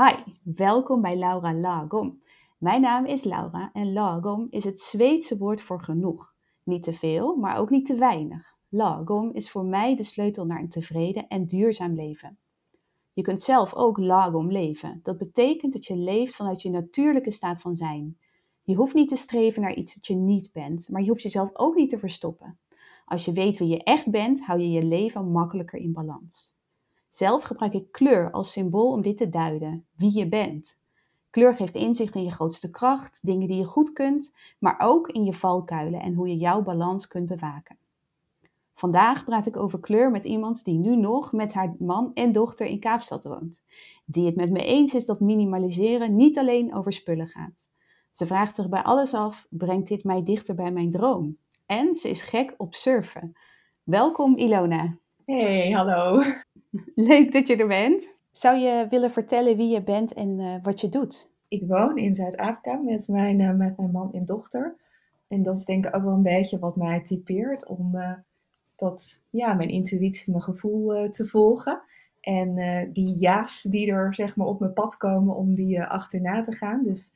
Hi, welkom bij Laura Lagom. Mijn naam is Laura en lagom is het Zweedse woord voor genoeg. Niet te veel, maar ook niet te weinig. Lagom is voor mij de sleutel naar een tevreden en duurzaam leven. Je kunt zelf ook lagom leven. Dat betekent dat je leeft vanuit je natuurlijke staat van zijn. Je hoeft niet te streven naar iets dat je niet bent, maar je hoeft jezelf ook niet te verstoppen. Als je weet wie je echt bent, hou je je leven makkelijker in balans. Zelf gebruik ik kleur als symbool om dit te duiden, wie je bent. Kleur geeft inzicht in je grootste kracht, dingen die je goed kunt, maar ook in je valkuilen en hoe je jouw balans kunt bewaken. Vandaag praat ik over kleur met iemand die nu nog met haar man en dochter in Kaapstad woont. Die het met me eens is dat minimaliseren niet alleen over spullen gaat. Ze vraagt zich bij alles af: brengt dit mij dichter bij mijn droom? En ze is gek op surfen. Welkom Ilona. Hey, hallo. Leuk dat je er bent. Zou je willen vertellen wie je bent en uh, wat je doet? Ik woon in Zuid-Afrika met mijn, uh, met mijn man en dochter. En dat is denk ik ook wel een beetje wat mij typeert om uh, dat, ja, mijn intuïtie, mijn gevoel te volgen. En die ja's die er zeg maar op mijn pad komen om die achterna te gaan. Dus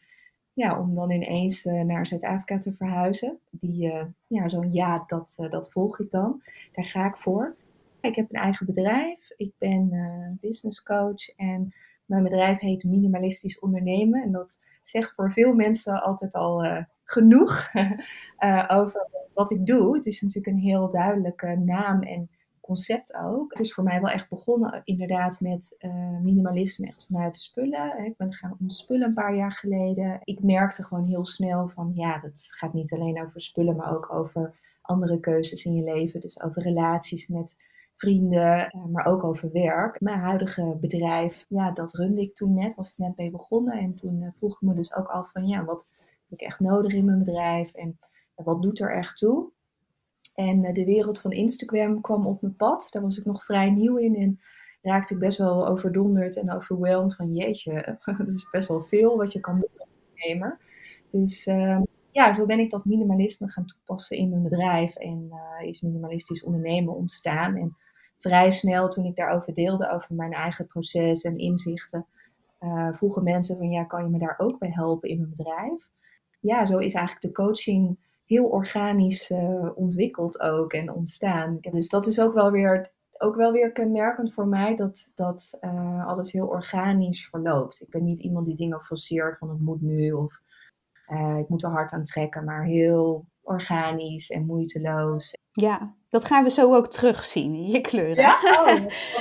ja, om dan ineens naar Zuid-Afrika te verhuizen. Die, ja, zo'n ja, dat, dat volg ik dan. Daar ga ik voor. Ik heb een eigen bedrijf. Ik ben uh, business coach en mijn bedrijf heet Minimalistisch Ondernemen. En dat zegt voor veel mensen altijd al uh, genoeg uh, over wat, ik doe. Het is natuurlijk een heel duidelijke naam en concept ook. Het is voor mij wel echt begonnen inderdaad met minimalisme echt vanuit spullen. Ik ben gaan om spullen een paar jaar geleden. Ik merkte gewoon heel snel van ja, dat gaat niet alleen over spullen, maar ook over andere keuzes in je leven. Dus over relaties met vrienden, eh, maar ook over werk. Mijn huidige bedrijf, ja, dat runde ik toen net, was ik net mee begonnen. En toen eh, vroeg ik me dus ook af van, ja, wat heb ik echt nodig in mijn bedrijf en wat doet er echt toe? En eh, de wereld van Instagram kwam op mijn pad. Daar was ik nog vrij nieuw in en raakte ik best wel overdonderd en overweldigd van, jeetje, dat is best wel veel wat je kan doen als ondernemer. Dus ehm, ja, zo ben ik dat minimalisme gaan toepassen in mijn bedrijf en is minimalistisch ondernemen ontstaan. En vrij snel, toen ik daarover deelde, over mijn eigen proces en inzichten, uh, vroegen mensen van ja, kan je me daar ook bij helpen in mijn bedrijf? Ja, zo is eigenlijk de coaching heel organisch uh, ontwikkeld ook en ontstaan. Dus dat is ook wel weer, ook wel weer kenmerkend voor mij dat, dat uh, alles heel organisch verloopt. Ik ben niet iemand die dingen forceert van het moet nu of ik moet er hard aan trekken, maar heel organisch en moeiteloos. Ja, dat gaan we zo ook terugzien in je kleuren. Ja,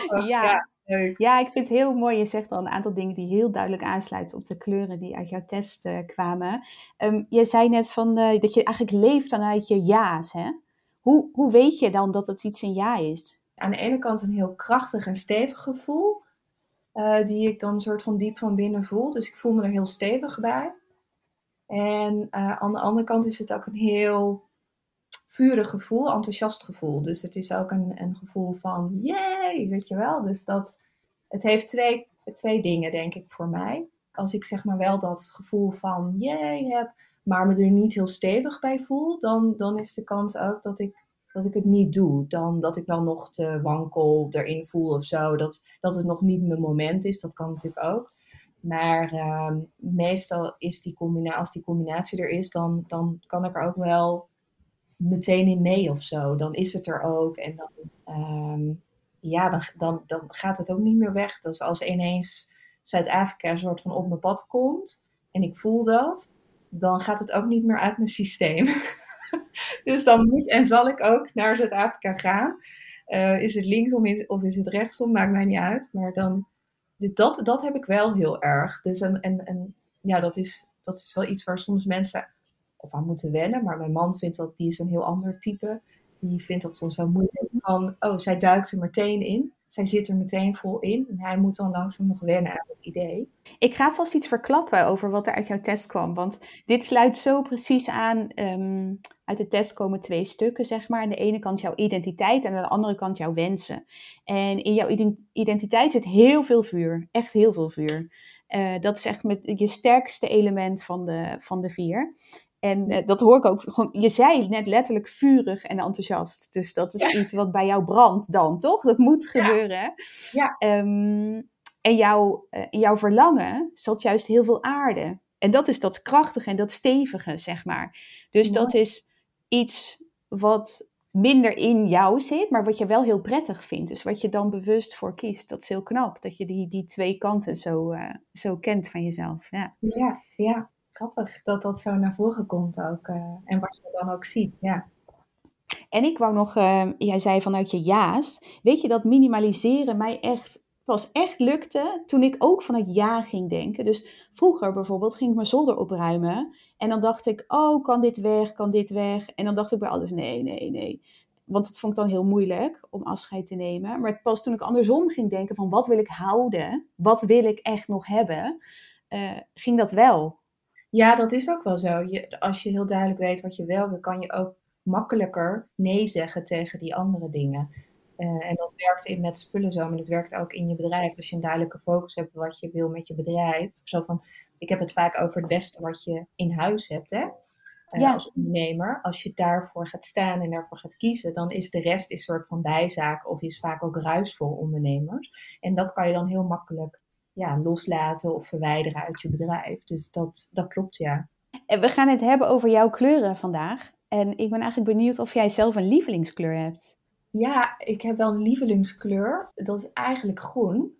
oh, ja. ja. ja, ik vind het heel mooi. Je zegt al een aantal dingen die heel duidelijk aansluiten op de kleuren die uit jouw test uh, kwamen. Um, je zei net van, uh, dat je eigenlijk leeft vanuit je ja's. Hè? Hoe, hoe weet je dan dat het iets een ja is? Aan de ene kant een heel krachtig en stevig gevoel. Uh, die ik dan een soort van diep van binnen voel. Dus ik voel me er heel stevig bij. En aan de andere kant is het ook een heel vurig gevoel, enthousiast gevoel. Dus het is ook een, een gevoel van, yay, weet je wel. Dus dat, het heeft twee, twee dingen, denk ik, voor mij. Als ik zeg maar wel dat gevoel van, yay heb, maar me er niet heel stevig bij voel, dan, dan is de kans ook dat ik, dat ik het niet doe. Dan dat ik dan nog te wankel erin voel of zo. Dat, dat het nog niet mijn moment is, dat kan natuurlijk ook. Maar uh, meestal is die combinatie, als die combinatie er is, dan, dan kan ik er ook wel meteen in mee of zo. Dan is het er ook. En dan, um, ja, dan, dan, dan gaat het ook niet meer weg. Dus als ineens Zuid-Afrika een soort van op mijn pad komt en ik voel dat, dan gaat het ook niet meer uit mijn systeem. dus dan moet en zal ik ook naar Zuid-Afrika gaan. Uh, is het linksom of is het rechtsom, maakt mij niet uit. Maar dan, dus dat, dat heb ik wel heel erg. Dus en, en, en ja, dat is, dat is wel iets waar soms mensen op aan moeten wennen. Maar mijn man vindt dat, die is een heel ander type. Die vindt dat soms wel moeilijk. Van, oh, zij duikt er meteen in. Zij zit er meteen vol in. En hij moet dan langzaam nog wennen aan het idee. Ik ga vast iets verklappen over wat er uit jouw test kwam. Want dit sluit zo precies aan. Um, uit de test komen twee stukken, zeg maar. Aan de ene kant jouw identiteit en aan de andere kant jouw wensen. En in jouw identiteit zit heel veel vuur. Echt heel veel vuur. Uh, dat is echt met je sterkste element van de, van de vier. En uh, dat hoor ik ook gewoon. Je zei net letterlijk vurig en enthousiast. Dus dat is iets wat bij jou brandt dan, toch? Dat moet gebeuren. Ja. Um, En jouw, uh, in jouw verlangen zat juist heel veel aarde. En dat is dat krachtige en dat stevige, zeg maar. Dus dat is iets wat minder in jou zit, maar wat je wel heel prettig vindt. Dus wat je dan bewust voor kiest. Dat is heel knap, dat je die, die twee kanten zo, uh, zo kent van jezelf. Ja. ja, ja, grappig dat dat zo naar voren komt ook. Uh, en wat je dan ook ziet, ja. En ik wou nog, uh, jij zei vanuit je ja's, weet je dat minimaliseren mij echt pas echt lukte toen ik ook van het ja ging denken. Dus vroeger bijvoorbeeld ging ik mijn zolder opruimen. En dan dacht ik, oh, kan dit weg, kan dit weg? En dan dacht ik bij alles, nee, nee, nee. Want het vond ik dan heel moeilijk om afscheid te nemen. Maar pas toen ik andersom ging denken van, wat wil ik houden? Wat wil ik echt nog hebben? Uh, ging dat wel. Ja, dat is ook wel zo. Je, als je heel duidelijk weet wat je wil, dan kan je ook makkelijker nee zeggen tegen die andere dingen. Uh, en dat werkt in met spullen zo, maar dat werkt ook in je bedrijf. Als je een duidelijke focus hebt wat je wil met je bedrijf. Zo van, ik heb het vaak over het beste wat je in huis hebt, hè? Uh, ja. Als ondernemer. Als je daarvoor gaat staan en daarvoor gaat kiezen, dan is de rest een soort van bijzaak of is vaak ook ruis voor ondernemers. En dat kan je dan heel makkelijk ja, loslaten of verwijderen uit je bedrijf. Dus dat, dat klopt, ja. En we gaan het hebben over jouw kleuren vandaag. En ik ben eigenlijk benieuwd of jij zelf een lievelingskleur hebt. Ja, ik heb wel een lievelingskleur. Dat is eigenlijk groen.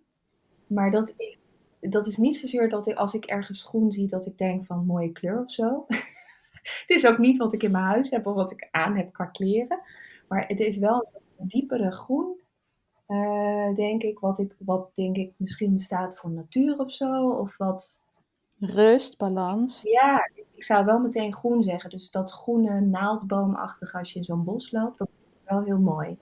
Maar dat is, dat is niet zozeer dat ik, als ik ergens groen zie, dat ik denk van mooie kleur of zo. het is ook niet wat ik in mijn huis heb of wat ik aan heb qua kleren. Maar het is wel een diepere groen, uh, denk ik. Wat, ik. wat denk ik misschien staat voor natuur of zo. Of wat... Rust, balans. Ja, ik zou wel meteen groen zeggen. Dus dat groene naaldboomachtige als je in zo'n bos loopt, dat wel heel mooi.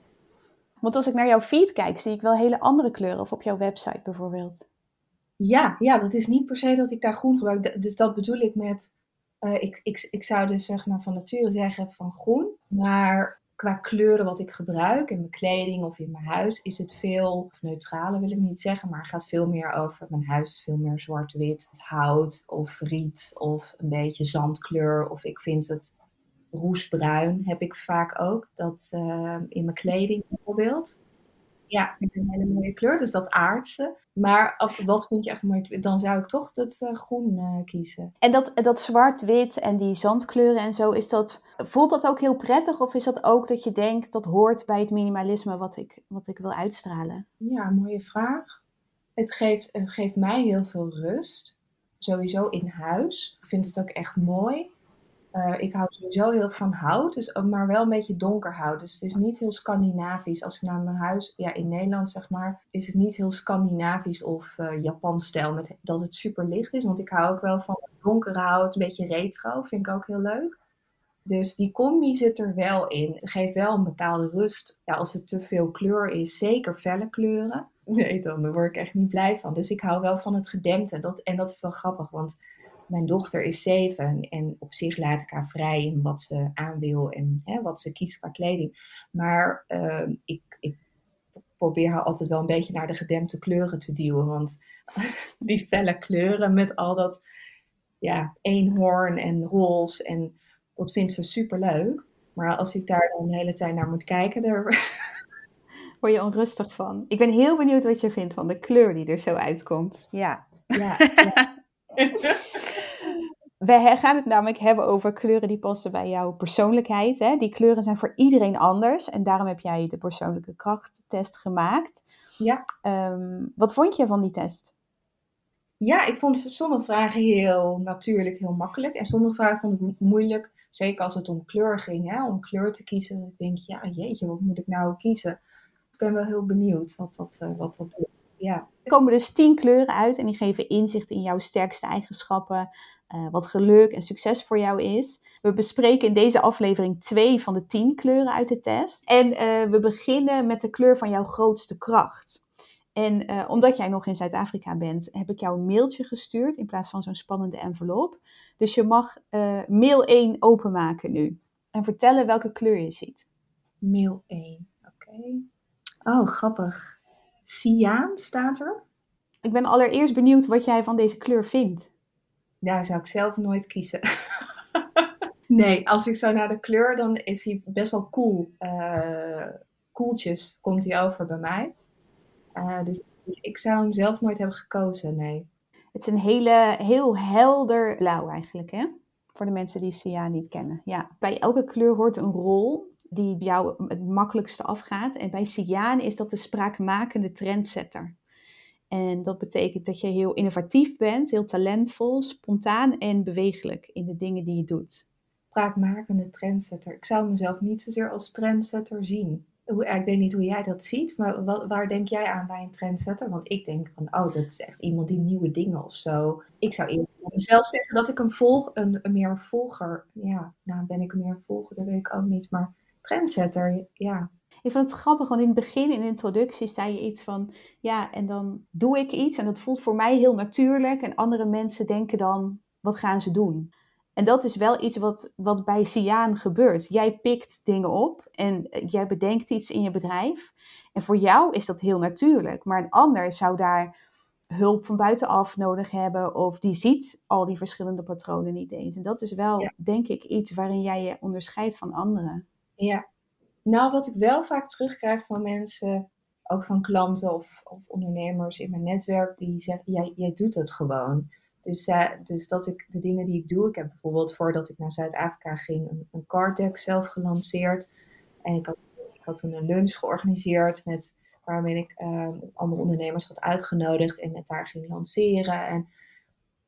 Want als ik naar jouw feed kijk, zie ik wel hele andere kleuren. Of op jouw website bijvoorbeeld. Ja, ja, dat is niet per se dat ik daar groen gebruik. Dus dat bedoel ik met... Uh, ik, ik, ik zou dus zeg maar van nature zeggen van groen. Maar qua kleuren wat ik gebruik in mijn kleding of in mijn huis is het veel neutrale wil ik niet zeggen, maar gaat veel meer over mijn huis, veel meer zwart-wit, hout of riet of een beetje zandkleur of ik vind het roesbruin heb ik vaak ook. Dat uh, in mijn kleding bijvoorbeeld. Ja, vind ik een hele mooie kleur. Dus dat aardse. Maar wat vind je echt een mooie kleur? Dan zou ik toch dat uh, groen uh, kiezen. En dat, dat zwart-wit en die zandkleuren en zo, is dat, voelt dat ook heel prettig? Of is dat ook dat je denkt dat hoort bij het minimalisme wat ik, wat ik wil uitstralen? Ja, mooie vraag. Het geeft, het geeft mij heel veel rust. Sowieso in huis. Ik vind het ook echt mooi. Uh, ik hou sowieso heel van hout, dus, maar wel een beetje donker hout. Dus het is niet heel Scandinavisch. Als ik naar mijn huis, ja, in Nederland zeg maar, is het niet heel Scandinavisch of uh, Japan-stijl, met dat het super licht is. Want ik hou ook wel van donkere hout, een beetje retro, vind ik ook heel leuk. Dus die combi zit er wel in. Het geeft wel een bepaalde rust. Ja, als het te veel kleur is, zeker felle kleuren. Nee, dan word ik echt niet blij van. Dus ik hou wel van het gedempte. Dat, en dat is wel grappig, want mijn dochter is zeven en op zich laat ik haar vrij in wat ze aan wil en hè, wat ze kiest qua kleding. Maar uh, ik, ik probeer haar altijd wel een beetje naar de gedempte kleuren te duwen. Want die felle kleuren met al dat ja, eenhoorn en roze en dat vindt ze super leuk. Maar als ik daar dan de hele tijd naar moet kijken, daar word je onrustig van. Ik ben heel benieuwd wat je vindt van de kleur die er zo uitkomt. Ja. ja, ja. We gaan het namelijk hebben over kleuren die passen bij jouw persoonlijkheid. Hè? Die kleuren zijn voor iedereen anders en daarom heb jij de persoonlijke krachttest gemaakt. Ja. Um, wat vond je van die test? Ja, ik vond sommige vragen heel natuurlijk, heel makkelijk. En sommige vragen vond ik moeilijk. Zeker als het om kleur ging, hè? om kleur te kiezen. Dan denk ja jeetje, wat moet ik nou kiezen? Ik ben wel heel benieuwd wat dat, uh, wat dat doet. Ja. Er komen dus tien kleuren uit en die geven inzicht in jouw sterkste eigenschappen, uh, wat geluk en succes voor jou is. We bespreken in deze aflevering twee van de tien kleuren uit de test. En uh, we beginnen met de kleur van jouw grootste kracht. En uh, omdat jij nog in Zuid-Afrika bent, heb ik jou een mailtje gestuurd in plaats van zo'n spannende envelop. Dus je mag mail 1 openmaken nu en vertellen welke kleur je ziet. Mail 1, oké. Oh, grappig. Cyaan staat er. Ik ben allereerst benieuwd wat jij van deze kleur vindt daar zou ik zelf nooit kiezen. nee, als ik zo naar de kleur, dan is hij best wel cool. Uh, koeltjes komt hij over bij mij. Uh, dus, dus, ik zou hem zelf nooit hebben gekozen, nee. Het is een hele, heel helder blauw eigenlijk, hè? Voor de mensen die cyaan niet kennen. Ja, bij elke kleur hoort een rol die jou het makkelijkste afgaat. En bij cyaan is dat de spraakmakende trendsetter. En dat betekent dat je heel innovatief bent, heel talentvol, spontaan en bewegelijk in de dingen die je doet. Spraakmakende trendsetter. Ik zou mezelf niet zozeer als trendsetter zien. Ik weet niet hoe jij dat ziet, maar waar denk jij aan bij een trendsetter? Want ik denk van, oh, dat is echt iemand die nieuwe dingen of zo. Ik zou eerder mezelf zeggen dat ik een volg, een, een meer volger, ja, nou ben ik een meer volger, dat weet ik ook niet, maar trendsetter, ja. Ik vond het grappig, want in het begin, in de introductie, zei je iets van, ja, en dan doe ik iets en dat voelt voor mij heel natuurlijk en andere mensen denken dan, wat gaan ze doen? En dat is wel iets wat, wat bij Siaan gebeurt. Jij pikt dingen op en jij bedenkt iets in je bedrijf. En voor jou is dat heel natuurlijk. Maar een ander zou daar hulp van buitenaf nodig hebben. Of die ziet al die verschillende patronen niet eens. En dat is wel, denk ik, iets waarin jij je onderscheidt van anderen. Ja. Nou, wat ik wel vaak terugkrijg van mensen, ook van klanten of, of ondernemers in mijn netwerk, die zeggen: jij, jij doet het gewoon. Dus, uh, dus dat ik de dingen die ik doe, ik heb bijvoorbeeld voordat ik naar Zuid-Afrika ging een, een card deck zelf gelanceerd. En ik had, ik had toen een lunch georganiseerd met, waarmee ik uh, andere ondernemers had uitgenodigd en het daar ging lanceren. En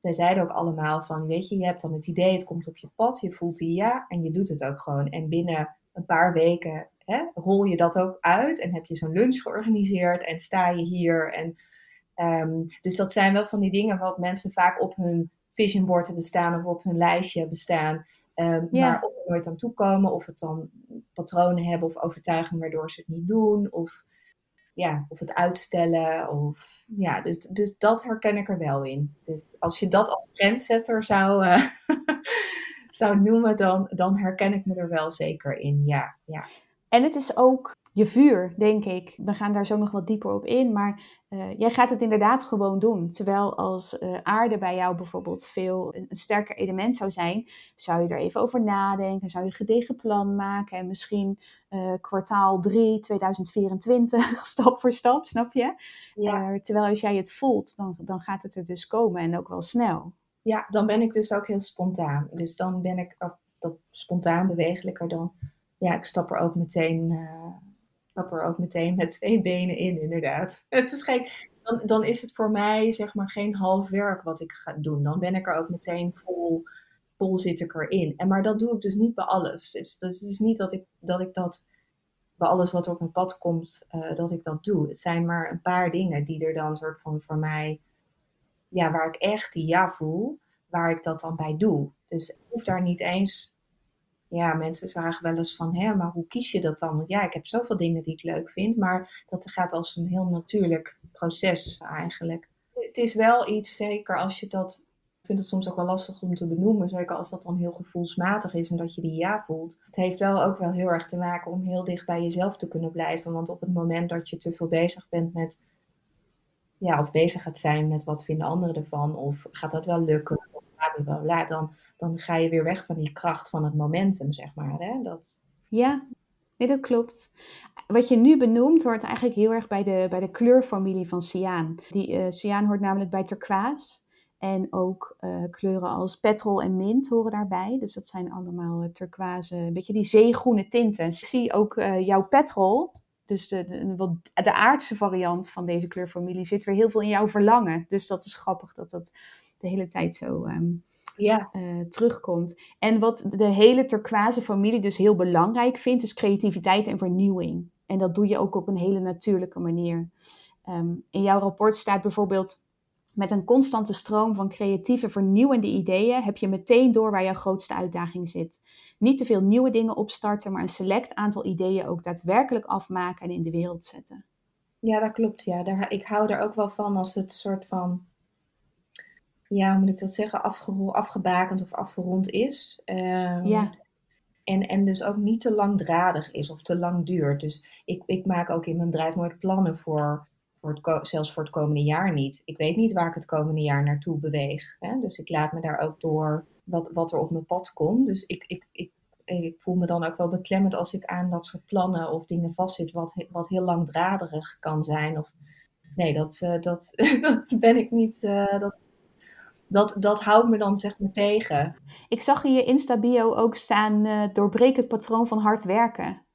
zij zeiden ook allemaal van, weet je, je hebt dan het idee, het komt op je pad, je voelt die ja en je doet het ook gewoon. En binnen een paar weken hè, rol je dat ook uit en heb je zo'n lunch georganiseerd en sta je hier en Ehm, dus dat zijn wel van die dingen wat mensen vaak op hun vision board hebben staan of op hun lijstje hebben staan. Um, Maar of er nooit aan toekomen, of het dan patronen hebben of overtuigingen waardoor ze het niet doen, of, ja, of het uitstellen. Of, ja, dus, dus dat herken ik er wel in. Dus als je dat als trendsetter zou, uh, zou noemen, dan, dan herken ik me er wel zeker in. Ja, ja. En het is ook je vuur, denk ik. We gaan daar zo nog wat dieper op in. Maar uh, jij gaat het inderdaad gewoon doen. Terwijl als uh, aarde bij jou bijvoorbeeld veel een, sterker element zou zijn, zou je er even over nadenken. Zou je een gedegen plan maken. En misschien uh, kwartaal 3 2024, stap voor stap, snap je? Ja. terwijl als jij het voelt, dan, dan gaat het er dus komen en ook wel snel. Ja, dan ben ik dus ook heel spontaan. Dus dan ben ik dat spontaan bewegelijker dan. Ja, ik stap er ook meteen stap er ook meteen met twee benen in, inderdaad. Het is geen, dan, dan is het voor mij zeg maar geen half werk wat ik ga doen. Dan ben ik er ook meteen vol, vol zit ik erin. En, maar dat doe ik dus niet bij alles. Dus, dus het is niet dat ik, dat ik dat bij alles wat op mijn pad komt, uh, dat ik dat doe. Het zijn maar een paar dingen die er dan soort van voor mij, ja, waar ik echt die ja voel, waar ik dat dan bij doe. Dus ik hoef daar niet eens ja, mensen vragen wel eens van, hè, maar hoe kies je dat dan? Want ja, ik heb zoveel dingen die ik leuk vind, maar dat gaat als een heel natuurlijk proces eigenlijk. Het is wel iets, zeker als je dat, ik vind het soms ook wel lastig om te benoemen, zeker als dat dan heel gevoelsmatig is en dat je die ja voelt. Het heeft wel ook wel heel erg te maken om heel dicht bij jezelf te kunnen blijven, want op het moment dat je te veel bezig bent met, ja, of bezig gaat zijn met wat vinden anderen ervan, of gaat dat wel lukken, dan dan ga je weer weg van die kracht van het momentum, zeg maar. Hè? Dat... Ja, nee, dat klopt. Wat je nu benoemt hoort eigenlijk heel erg bij de, bij de kleurfamilie van cyaan. Die uh, cyaan hoort namelijk bij turquoise. En ook uh, kleuren als petrol en mint horen daarbij. Dus dat zijn allemaal uh, turquoise, een beetje die zeegroene tinten. Ik zie ook jouw petrol, dus de, de, de aardse variant van deze kleurfamilie, zit weer heel veel in jouw verlangen. Dus dat is grappig dat dat de hele tijd zo um, ja. Uh, terugkomt. En wat de hele turquoise familie dus heel belangrijk vindt, is creativiteit en vernieuwing. En dat doe je ook op een hele natuurlijke manier. Um, in jouw rapport staat bijvoorbeeld. Met een constante stroom van creatieve, vernieuwende ideeën heb je meteen door waar jouw grootste uitdaging zit. Niet te veel nieuwe dingen opstarten, maar een select aantal ideeën ook daadwerkelijk afmaken en in de wereld zetten. Ja, dat klopt. Ja. Daar, ik hou er ook wel van als het soort van ja, hoe moet ik dat zeggen, afgebakend of afgerond is. Um, ja. En, en dus ook niet te langdradig is of te lang duurt. Dus ik, ik maak ook in mijn bedrijf nooit plannen voor, voor het, zelfs voor het komende jaar niet. Ik weet niet waar ik het komende jaar naartoe beweeg. Hè? Dus ik laat me daar ook door wat, wat er op mijn pad komt. Dus ik, ik, ik, ik voel me dan ook wel beklemmend als ik aan dat soort plannen of dingen vastzit, wat, wat heel langdradig kan zijn. Of nee, dat, dat, dat ben ik niet. dat, dat, dat houdt me dan zeg maar tegen. Ik zag in je Insta-bio ook staan: uh, doorbreek het patroon van hard werken.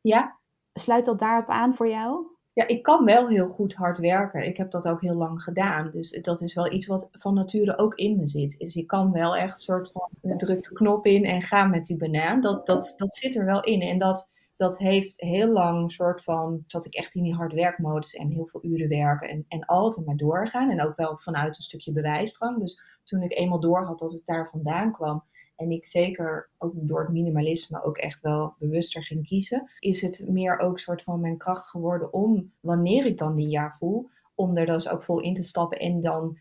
Ja. Sluit dat daarop aan voor jou? Ja, ik kan wel heel goed hard werken. Ik heb dat ook heel lang gedaan. Dus dat is wel iets wat van nature ook in me zit. Dus ik kan wel echt een soort van druk de knop in en ga met die banaan. Dat, dat, dat zit er wel in. En dat, dat heeft heel lang een soort van, zat ik echt in die hard werkmodus en heel veel uren werken en, en altijd maar doorgaan. En ook wel vanuit een stukje bewijsdrang. Dus toen ik eenmaal door had dat het daar vandaan kwam, en ik zeker ook door het minimalisme ook echt wel bewuster ging kiezen, is het meer ook soort van mijn kracht geworden om, wanneer ik dan die jaar voel, om er dus ook vol in te stappen en dan,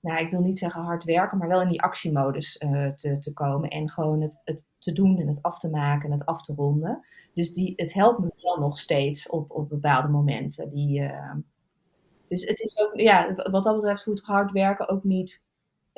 nou ik wil niet zeggen hard werken, maar wel in die actiemodus uh, te, te komen en gewoon het, het te doen en het af te maken en het af te ronden. Dus die, het helpt me wel nog steeds op, op bepaalde momenten. Die, uh, dus het is ook, ja, wat dat betreft hoeft hard werken ook niet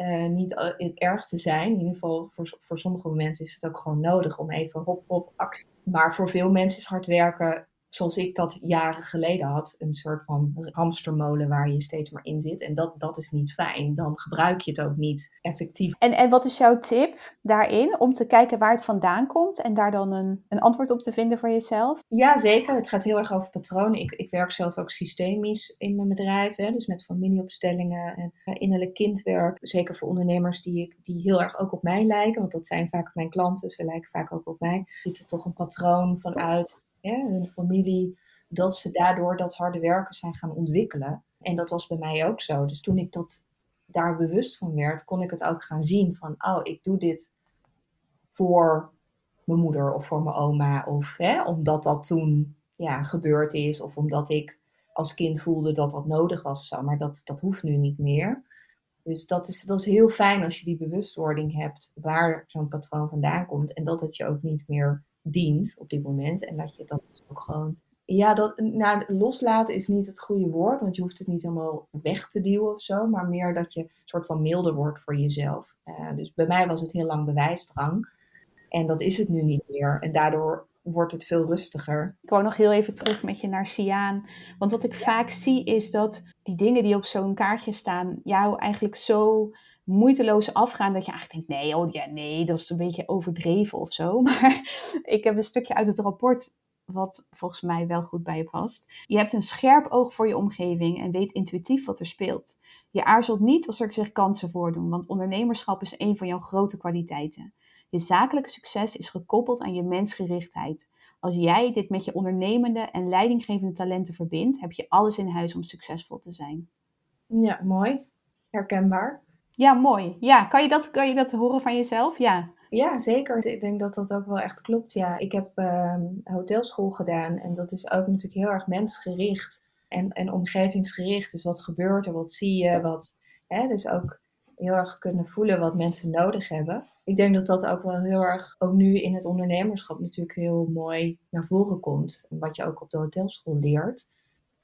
uh, niet erg te zijn. In ieder geval voor, voor sommige mensen is het ook gewoon nodig om even hop, hop, actie. Maar voor veel mensen is hard werken zoals ik dat jaren geleden had, een soort van hamstermolen waar je steeds maar in zit. En dat, dat is niet fijn. Dan gebruik je het ook niet effectief. En, en wat is jouw tip daarin om te kijken waar het vandaan komt en daar dan een, een antwoord op te vinden voor jezelf? Ja, zeker. Het gaat heel erg over patronen. Ik, ik werk zelf ook systemisch in mijn bedrijf, hè, dus met familieopstellingen en uh, innerlijk kindwerk. Zeker voor ondernemers die, die heel erg ook op mij lijken, want dat zijn vaak mijn klanten, ze lijken vaak ook op mij. Zit er toch een patroon vanuit hè, hun familie, dat ze daardoor dat harde werken zijn gaan ontwikkelen. En dat was bij mij ook zo. Dus toen ik dat daar bewust van werd, kon ik het ook gaan zien van, oh, ik doe dit voor mijn moeder of voor mijn oma. Of hè, omdat dat toen ja, gebeurd is. Of omdat ik als kind voelde dat dat nodig was of zo. Maar dat, dat hoeft nu niet meer. Dus dat is, dat is heel fijn als je die bewustwording hebt waar zo'n patroon vandaan komt. En dat het je ook niet meer dient op dit moment. En dat je dat dus ook gewoon. Ja, dat, nou, loslaten is niet het goede woord, want je hoeft het niet helemaal weg te duwen of zo, maar meer dat je een soort van milder wordt voor jezelf. Uh, dus bij mij was het heel lang bewijsdrang. En dat is het nu niet meer. En daardoor wordt het veel rustiger. Ik wou nog heel even terug met je naar Siaan. Want wat ik vaak zie is dat die dingen die op zo'n kaartje staan, jou eigenlijk zo moeiteloos afgaan dat je eigenlijk denkt, nee, oh ja, nee, dat is een beetje overdreven of zo. Maar ik heb een stukje uit het rapport wat volgens mij wel goed bij je past. Je hebt een scherp oog voor je omgeving en weet intuïtief wat er speelt. Je aarzelt niet als er zich kansen voordoen, want ondernemerschap is een van jouw grote kwaliteiten. Je zakelijke succes is gekoppeld aan je mensgerichtheid. Als jij dit met je ondernemende en leidinggevende talenten verbindt, heb je alles in huis om succesvol te zijn. Ja, mooi. Herkenbaar. Ja, mooi. Ja, kan je dat, kan je dat horen van jezelf? Ja. Ja, zeker. Ik denk dat dat ook wel echt klopt. Ja, ik heb uh, hotelschool gedaan en dat is ook natuurlijk heel erg mensgericht en, en omgevingsgericht. Dus wat gebeurt er, wat zie je, wat, hè, dus ook heel erg kunnen voelen wat mensen nodig hebben. Ik denk dat dat ook wel heel erg, ook nu in het ondernemerschap natuurlijk heel mooi naar voren komt. Wat je ook op de hotelschool leert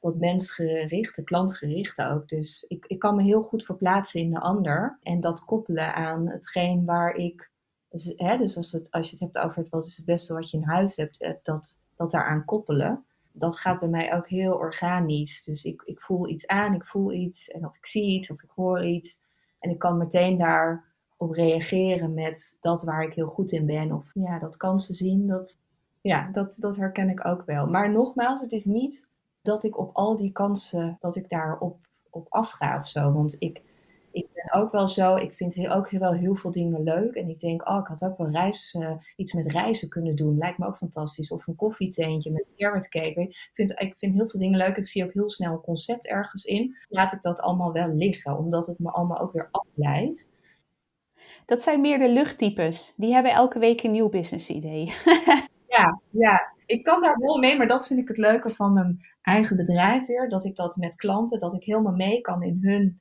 wat mensgerichte, klantgerichte ook. Dus ik, ik kan me heel goed verplaatsen in de ander en dat koppelen aan hetgeen waar ik. Dus, hè, dus als, het, als je het hebt over het, wat is het beste wat je in huis hebt, eh, dat, dat daaraan koppelen. Dat gaat bij mij ook heel organisch. Dus ik, ik voel iets aan, ik voel iets en of ik zie iets of ik hoor iets. En ik kan meteen daarop reageren met dat waar ik heel goed in ben. Of ja, dat kansen zien, dat, ja, dat, dat herken ik ook wel. Maar nogmaals, het is niet dat ik op al die kansen, dat ik daar op, op afga of zo. Want ik, ik ben ook wel zo, ik vind heel, ook wel heel veel dingen leuk. En ik denk, oh, ik had ook wel reis, uh, iets met reizen kunnen doen. Lijkt me ook fantastisch. Of een koffieteentje met carrot cake. Ik vind, ik vind heel veel dingen leuk. Ik zie ook heel snel een concept ergens in. Laat ik dat allemaal wel liggen, omdat het me allemaal ook weer afleidt. Dat zijn meer de luchttypes. Die hebben elke week een nieuw business idee. ja, ja, ik kan daar wel mee, maar dat vind ik het leuke van mijn eigen bedrijf weer. Dat ik dat met klanten, dat ik helemaal mee kan in hun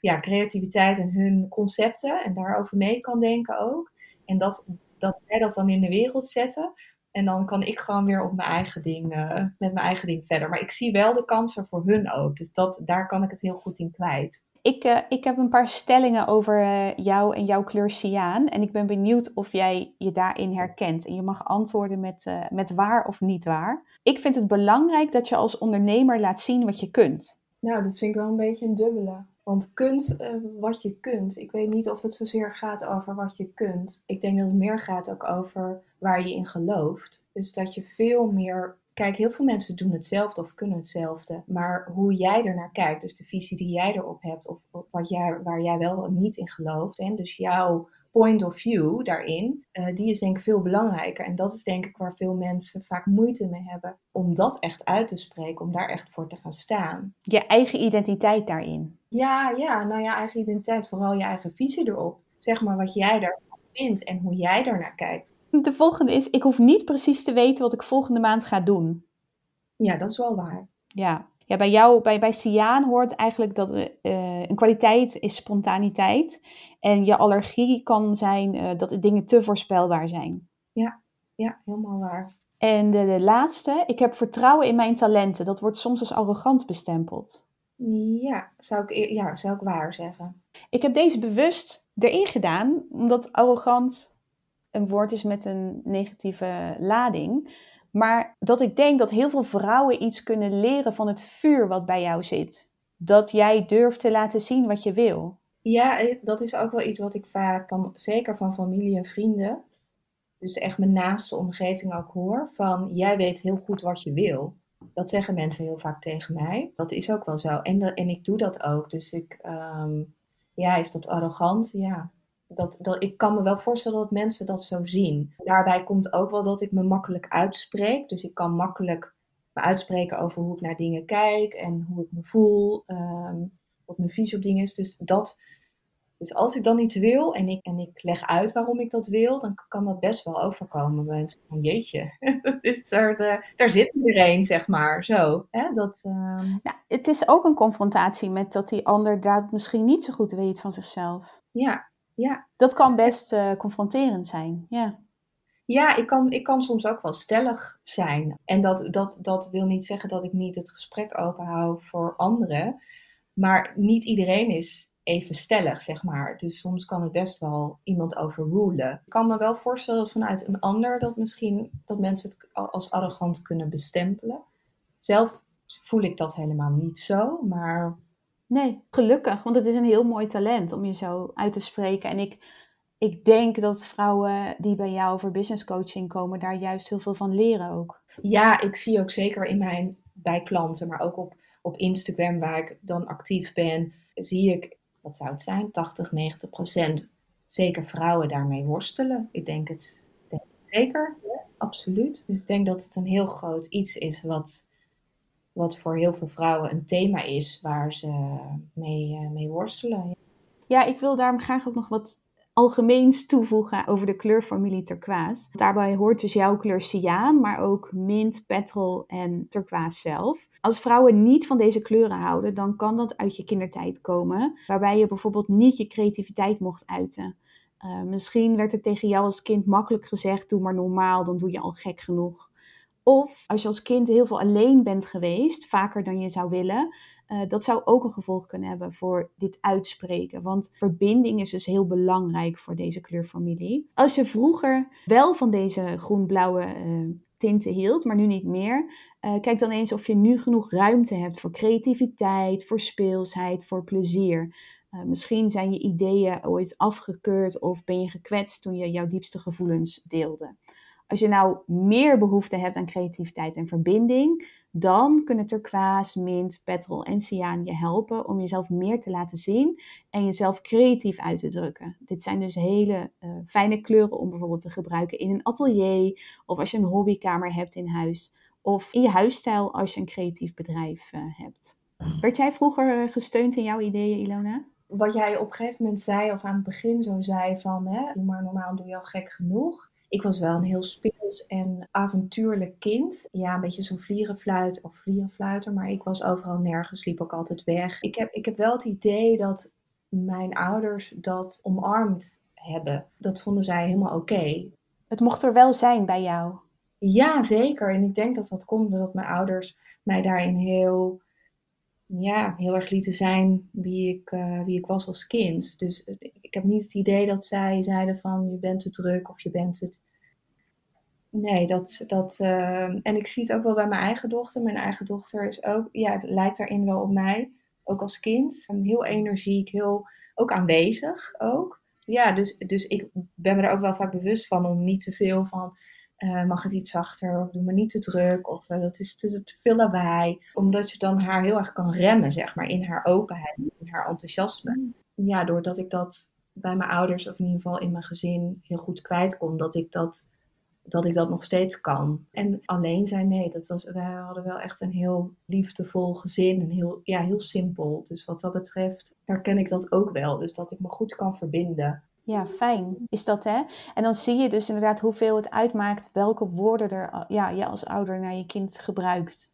ja, creativiteit en hun concepten. En daarover mee kan denken ook. En dat, dat zij dat dan in de wereld zetten. En dan kan ik gewoon weer op mijn eigen ding, uh, met mijn eigen ding verder. Maar ik zie wel de kansen voor hun ook. Dus dat, daar kan ik het heel goed in kwijt. Ik, uh, ik heb een paar stellingen over uh, jou en jouw kleur cyaan. En ik ben benieuwd of jij je daarin herkent. En je mag antwoorden met, uh, met waar of niet waar. Ik vind het belangrijk dat je als ondernemer laat zien wat je kunt. Nou, dat vind ik wel een beetje een dubbele. Want kunt wat je kunt. Ik weet niet of het zozeer gaat over wat je kunt. Ik denk dat het meer gaat ook over waar je in gelooft. Dus dat je veel meer. Kijk, heel veel mensen doen hetzelfde of kunnen hetzelfde. Maar hoe jij ernaar kijkt, dus de visie die jij erop hebt, of, wat jij, waar jij wel niet in gelooft. En dus jouw point of view daarin, uh, die is denk ik veel belangrijker. En dat is denk ik waar veel mensen vaak moeite mee hebben. Om dat echt uit te spreken, om daar echt voor te gaan staan. Je eigen identiteit daarin. Ja, ja, nou ja, eigen identiteit, vooral je eigen visie erop. Zeg maar wat jij daarvan vindt en hoe jij daarnaar kijkt. De volgende is, ik hoef niet precies te weten wat ik volgende maand ga doen. Ja, dat is wel waar. Ja, ja, bij jou, bij, bij Siaan hoort eigenlijk dat uh, een kwaliteit is spontaniteit. En je allergie kan zijn uh, dat dingen te voorspelbaar zijn. Ja, ja helemaal waar. En de, de, laatste, ik heb vertrouwen in mijn talenten. Dat wordt soms als arrogant bestempeld. Ja, zou ik, ja, zou ik waar zeggen. Ik heb deze bewust erin gedaan, omdat arrogant een woord is met een negatieve lading. Maar dat ik denk dat heel veel vrouwen iets kunnen leren van het vuur wat bij jou zit. Dat jij durft te laten zien wat je wil. Ja, eh, dat is ook wel iets wat ik vaak, zeker van familie en vrienden, dus echt mijn naaste omgeving ook hoor. Van jij weet heel goed wat je wil. Dat zeggen mensen heel vaak tegen mij. Dat is ook wel zo. En, en ik doe dat ook. Dus ik, ehm, ja, is dat arrogant? Ja, dat, dat, ik kan me wel voorstellen dat mensen dat zo zien. Daarbij komt ook wel dat ik me makkelijk uitspreek. Dus ik kan makkelijk me uitspreken over hoe ik naar dingen kijk en hoe ik me voel, um, wat mijn visie op dingen is. Dus, dat, dus als ik dan iets wil en ik, en ik leg uit waarom ik dat wil, dan kan dat best wel overkomen. Mensen van jeetje, is daar, de, daar zit iedereen, zeg maar. Zo, hè? Dat, um... nou, het is ook een confrontatie met dat die ander dat misschien niet zo goed weet van zichzelf. Ja, ja. Dat kan best uh, confronterend zijn, ja. Ja, ik kan, ik kan soms ook wel stellig zijn. En dat, dat, dat wil niet zeggen dat ik niet het gesprek openhoud voor anderen. Maar niet iedereen is even stellig, zeg maar. Dus soms kan het best wel iemand overrulen. Ik kan me wel voorstellen dat vanuit een ander dat misschien dat mensen het als arrogant kunnen bestempelen. Zelf voel ik dat helemaal niet zo, maar Nee, gelukkig, want het is een heel mooi talent om je zo uit te spreken. En ik, ik denk dat vrouwen die bij jou voor business coaching komen, daar juist heel veel van leren ook. Ja, ik zie ook zeker in mijn, bij klanten, maar ook op, op Instagram, waar ik dan actief ben, zie ik, wat zou het zijn, 80, 90 procent zeker vrouwen daarmee worstelen. Ik denk het, denk het zeker, absoluut. Dus ik denk dat het een heel groot iets is wat wat voor heel veel vrouwen een thema is waar ze mee, uh, mee worstelen. Ja, ik wil daarom graag ook nog wat algemeens toevoegen over de kleurfamilie turquoise. Daarbij hoort dus jouw kleur cyaan, maar ook mint, petrol en turquoise zelf. Als vrouwen niet van deze kleuren houden, dan kan dat uit je kindertijd komen, waarbij je bijvoorbeeld niet je creativiteit mocht uiten. Uh, misschien werd er tegen jou als kind makkelijk gezegd: doe maar normaal, dan doe je al gek genoeg. Of als je als kind heel veel alleen bent geweest, vaker dan je zou willen, uh, dat zou ook een gevolg kunnen hebben voor dit uitspreken. Want verbinding is dus heel belangrijk voor deze kleurfamilie. Als je vroeger wel van deze groen-blauwe uh, tinten hield, maar nu niet meer, uh, kijk dan eens of je nu genoeg ruimte hebt voor creativiteit, voor speelsheid, voor plezier. misschien zijn je ideeën ooit afgekeurd of ben je gekwetst toen je jouw diepste gevoelens deelde. Als je nou meer behoefte hebt aan creativiteit en verbinding, dan kunnen turquoise, mint, petrol en cyaan je helpen om jezelf meer te laten zien en jezelf creatief uit te drukken. Dit zijn dus hele uh, fijne kleuren om bijvoorbeeld te gebruiken in een atelier of als je een hobbykamer hebt in huis of in je huisstijl als je een creatief bedrijf uh, hebt. Werd jij vroeger gesteund in jouw ideeën, Ilona? Wat jij op een gegeven moment zei, of aan het begin zo zei van, hè, maar normaal doe je al gek genoeg ik was wel een heel speels en avontuurlijk kind. Ja, een beetje zo'n vlierenfluit of vlierenfluiter, maar ik was overal nergens, liep ook altijd weg. Ik heb, ik heb wel het idee dat mijn ouders dat omarmd hebben. Dat vonden zij helemaal oké. Het mocht er wel zijn bij jou. Ja, zeker. En ik denk dat dat komt doordat mijn ouders mij daarin heel ja, heel erg lieten zijn wie ik, uh, wie ik was als kind. Dus ik heb niet het idee dat zij zeiden van je bent te druk of je bent het. nee, dat, dat, uh, en ik zie het ook wel bij mijn eigen dochter. Mijn eigen dochter is ook, ja, lijkt daarin wel op mij, ook als kind. Heel energiek, heel, ook aanwezig ook. Ja, dus, dus ik ben me er ook wel vaak bewust van om niet te veel van, uh, mag het iets zachter of doe me niet te druk of uh, dat is te, te, veel lawaai. Omdat je dan haar heel erg kan remmen, zeg maar, in haar openheid, in haar enthousiasme. Ja, doordat ik dat bij mijn ouders of in ieder geval in mijn gezin heel goed kwijt kon, dat ik dat dat ik dat nog steeds kan. En alleen zijn, nee, dat was, wij hadden wel echt een heel liefdevol gezin en heel, ja, heel simpel. Dus wat dat betreft herken ik dat ook wel. Dus dat ik me goed kan verbinden. Ja, fijn is dat hè. En dan zie je dus inderdaad hoeveel het uitmaakt welke woorden er ja, je als ouder naar je kind gebruikt.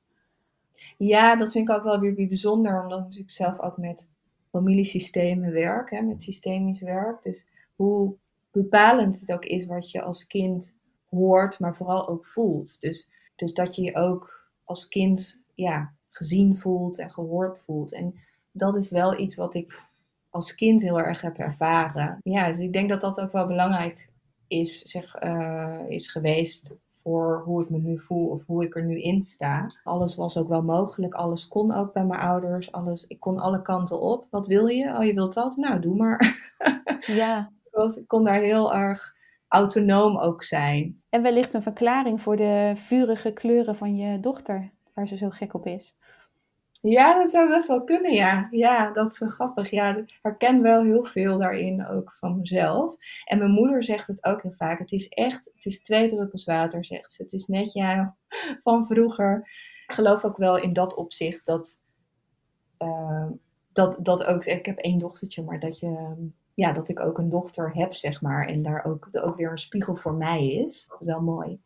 Ja, dat vind ik ook wel weer bijzonder, omdat ik zelf ook met familiesystemen werk, hè, met systemisch werk. Dus hoe bepalend het ook is wat je als kind hoort, maar vooral ook voelt. Dus, dus dat je je ook als kind ja, gezien voelt en gehoord voelt. En dat is wel iets wat ik als kind heel erg heb ervaren. Ja, dus ik denk dat dat ook wel belangrijk is, zeg, uh, is geweest voor hoe ik me nu voel of hoe ik er nu in sta. Alles was ook wel mogelijk, alles kon ook bij mijn ouders, alles, ik kon alle kanten op. Wat wil je? Oh, je wilt dat? Nou, doe maar. Ja. ik kon daar heel erg autonoom ook zijn. En wellicht een verklaring voor de vurige kleuren van je dochter, waar ze zo gek op is. Ja, dat zou best wel kunnen, ja. Ja, dat is grappig. Ja, ik herken wel heel veel daarin ook van mezelf. En mijn moeder zegt het ook heel vaak. Het is echt, het is twee druppels water, zegt ze. Het is net ja van vroeger. Ik geloof ook wel in dat opzicht dat, uh, dat, dat ook, ik heb één dochtertje, maar dat je ja, dat ik ook een dochter heb, zeg maar. En daar ook, ook weer een spiegel voor mij is. Dat is wel mooi.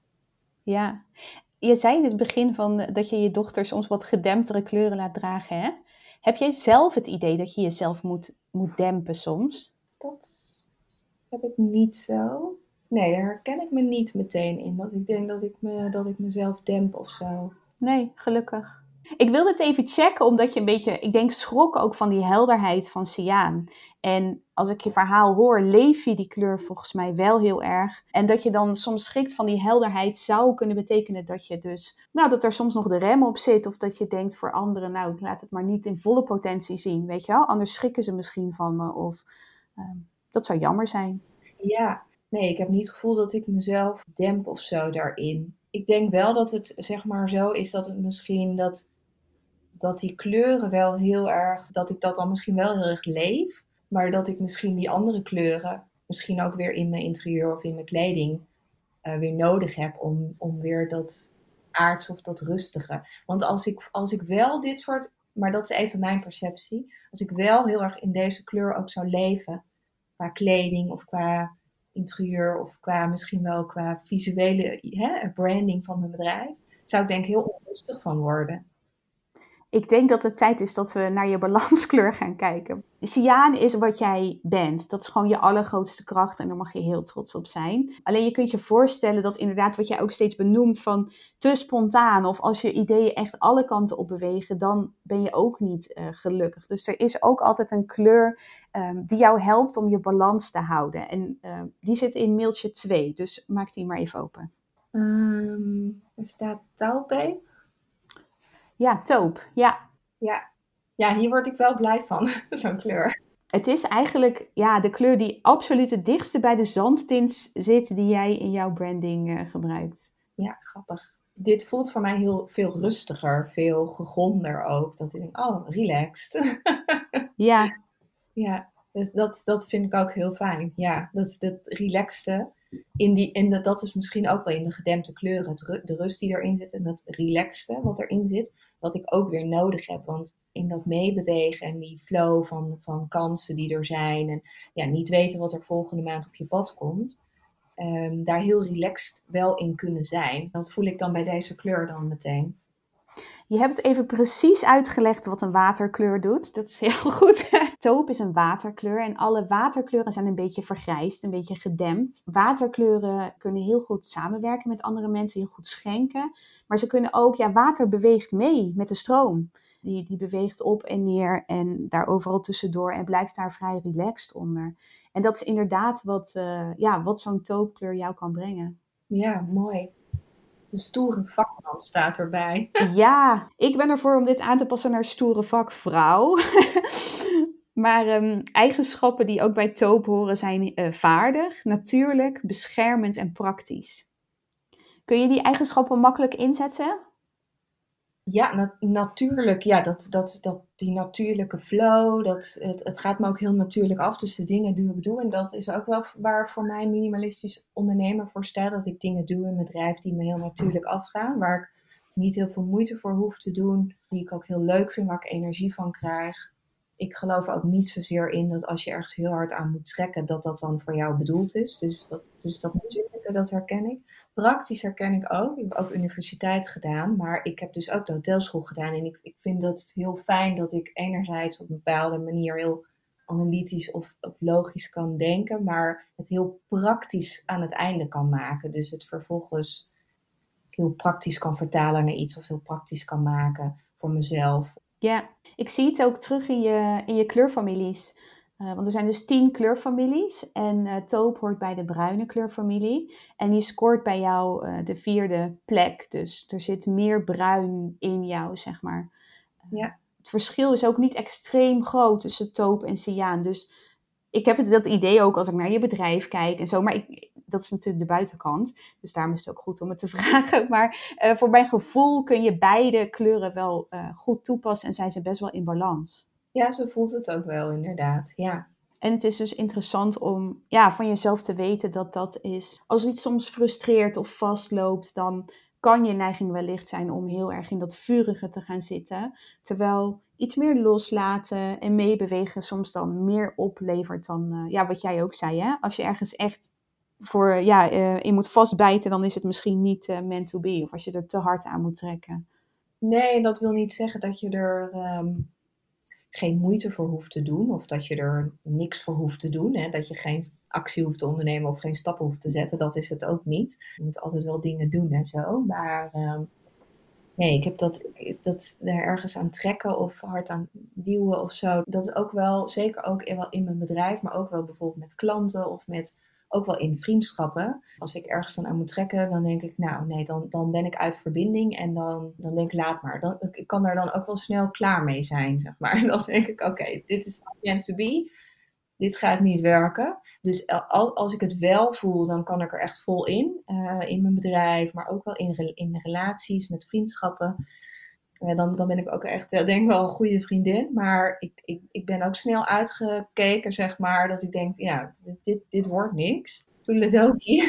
Ja, je zei in het begin van dat je je dochter soms wat gedemptere kleuren laat dragen. Hè? Heb jij zelf het idee dat je jezelf moet, moet dempen soms? Dat heb ik niet zo. Nee, daar herken ik me niet meteen in. Dat ik denk dat ik, me, dat ik mezelf demp of zo. Nee, gelukkig. Ik wilde het even checken, omdat je een beetje, ik denk, schrok ook van die helderheid van cyaan. En als ik je verhaal hoor, leef je die kleur volgens mij wel heel erg. En dat je dan soms schrikt van die helderheid zou kunnen betekenen dat je dus, nou, dat er soms nog de rem op zit. Of dat je denkt voor anderen, nou, ik laat het maar niet in volle potentie zien, weet je wel. Anders schrikken ze misschien van me of uh, dat zou jammer zijn. Ja, nee, ik heb niet het gevoel dat ik mezelf demp of zo daarin. Ik denk wel dat het, zeg maar, zo is dat het misschien dat dat die kleuren wel heel erg, dat ik dat dan misschien wel heel erg leef, maar dat ik misschien die andere kleuren misschien ook weer in mijn interieur of in mijn kleding uh, weer nodig heb om, om weer dat aards of dat rustige. Want als ik, als ik wel dit soort, maar dat is even mijn perceptie, als ik wel heel erg in deze kleur ook zou leven, qua kleding of qua interieur of qua misschien wel qua visuele hè, branding van mijn bedrijf, zou ik denk heel onrustig van worden. Ik denk dat het tijd is dat we naar je balanskleur gaan kijken. Cyaan is wat jij bent. Dat is gewoon je allergrootste kracht en daar mag je heel trots op zijn. Alleen je kunt je voorstellen dat inderdaad wat jij ook steeds benoemt van te spontaan of als je ideeën echt alle kanten op bewegen, dan ben je ook niet uh, gelukkig. Dus er is ook altijd een kleur um, die jou helpt om je balans te houden. En uh, die zit in mailtje 2, dus maak die maar even open. Um, er staat taupe. Ja, taupe. Ja. Ja. ja, hier word ik wel blij van, zo'n kleur. Het is eigenlijk ja, de kleur die absoluut het dichtste bij de zandtint zit die jij in jouw branding uh, gebruikt. Ja, grappig. Dit voelt voor mij heel veel rustiger, veel gegronder ook. Dat ik denk, oh, relaxed. ja. Ja, dus dat, dat vind ik ook heel fijn. Ja, dat, dat relaxte. In die, in de, dat is misschien ook wel in de gedempte kleuren. De rust die erin zit en dat relaxte wat erin zit wat ik ook weer nodig heb. Want in dat meebewegen en die flow van, van kansen die er zijn en ja, niet weten wat er volgende maand op je pad komt, um, daar heel relaxed wel in kunnen zijn. Dat voel ik dan bij deze kleur dan meteen. Je hebt even precies uitgelegd wat een waterkleur doet. Dat is heel goed. Taupe is een waterkleur en alle waterkleuren zijn een beetje vergrijsd, een beetje gedempt. Waterkleuren kunnen heel goed samenwerken met andere mensen, heel goed schenken. Maar ze kunnen ook, ja, water beweegt mee met de stroom. Die, die beweegt op en neer en daar overal tussendoor en blijft daar vrij relaxed onder. En dat is inderdaad wat, uh, ja, wat zo'n taupekleur jou kan brengen. Ja, mooi. De stoere vakman staat erbij. Ja, ik ben ervoor om dit aan te passen naar stoere vakvrouw. maar um, eigenschappen die ook bij Toop horen zijn uh, vaardig, natuurlijk, beschermend en praktisch. Kun je die eigenschappen makkelijk inzetten? Ja, natuurlijk. Ja, dat, dat, dat, die natuurlijke flow, dat, het, het gaat me ook heel natuurlijk af. Dus de dingen die ik doe. En dat is ook wel waar voor mij minimalistisch ondernemer voor staat. Dat ik dingen doe in mijn bedrijf die me heel natuurlijk afgaan. Waar ik niet heel veel moeite voor hoef te doen. Die ik ook heel leuk vind, waar ik energie van krijg. Ik geloof ook niet zozeer in dat als je ergens heel hard aan moet trekken, dat dat dan voor jou bedoeld is. Dus dat, dus dat dat herken ik. Praktisch herken ik ook. Ik heb ook universiteit gedaan, maar ik heb dus ook de hotelschool gedaan. En ik, ik vind dat heel fijn dat ik enerzijds op een bepaalde manier heel analytisch of, of, logisch kan denken, maar het heel praktisch aan het einde kan maken. Dus het vervolgens heel praktisch kan vertalen naar iets of heel praktisch kan maken voor mezelf. Ja, ik zie het ook terug in je, in je kleurfamilies. Uh, want er zijn dus tien kleurfamilies en uh, taupe hoort bij de bruine kleurfamilie. En die scoort bij jou uh, de vierde plek. Dus er zit meer bruin in jou, zeg maar. Ja. Het verschil is ook niet extreem groot tussen taupe en cyaan. Dus ik heb het, dat idee ook als ik naar je bedrijf kijk en zo. Maar ik, dat is natuurlijk de buitenkant. Dus daarom is het ook goed om het te vragen. Maar voor mijn gevoel kun je beide kleuren wel goed toepassen en zijn ze best wel in balans. Ja, zo voelt het ook wel, inderdaad. Ja. En het is dus interessant om ja, van jezelf te weten dat dat is. Als iets soms frustreert of vastloopt, dan kan je neiging wellicht zijn om heel erg in dat vurige te gaan zitten. Terwijl iets meer loslaten en meebewegen soms dan meer oplevert dan uh, ja, wat jij ook zei. Hè? Als je ergens echt voor ja, uh, in moet vastbijten, dan is het misschien niet uh, meant to be. Of als je er te hard aan moet trekken. Nee, dat wil niet zeggen dat je er um, geen moeite voor hoeft te doen. Of dat je er niks voor hoeft te doen. Hè? Dat je geen actie hoeft te ondernemen of geen stappen hoeft te zetten. Dat is het ook niet. Je moet altijd wel dingen doen en zo. Maar uh, nee, ik heb dat, dat er ergens aan trekken of hard aan duwen of zo. Dat is ook wel, zeker ook in, in mijn bedrijf. Maar ook wel bijvoorbeeld met klanten of met ook wel in vriendschappen. Als ik ergens dan aan moet trekken, dan denk ik, nou nee, dan, dan ben ik uit verbinding en dan, dan denk ik, laat maar. Dan, ik kan daar dan ook wel snel klaar mee zijn, zeg maar. En dan denk ik, oké, dit is meant to be. Dit gaat niet werken. Dus als ik het wel voel, dan kan ik er echt vol in. Uh, in mijn bedrijf, maar ook wel in, in relaties, met vriendschappen. Dan, dan ben ik ook echt, denk ik wel een goede vriendin. Maar ik, ik, ik ben ook snel uitgekeken, zeg maar. Dat ik denk, ja, dit, dit, dit wordt niks. Toeledoki.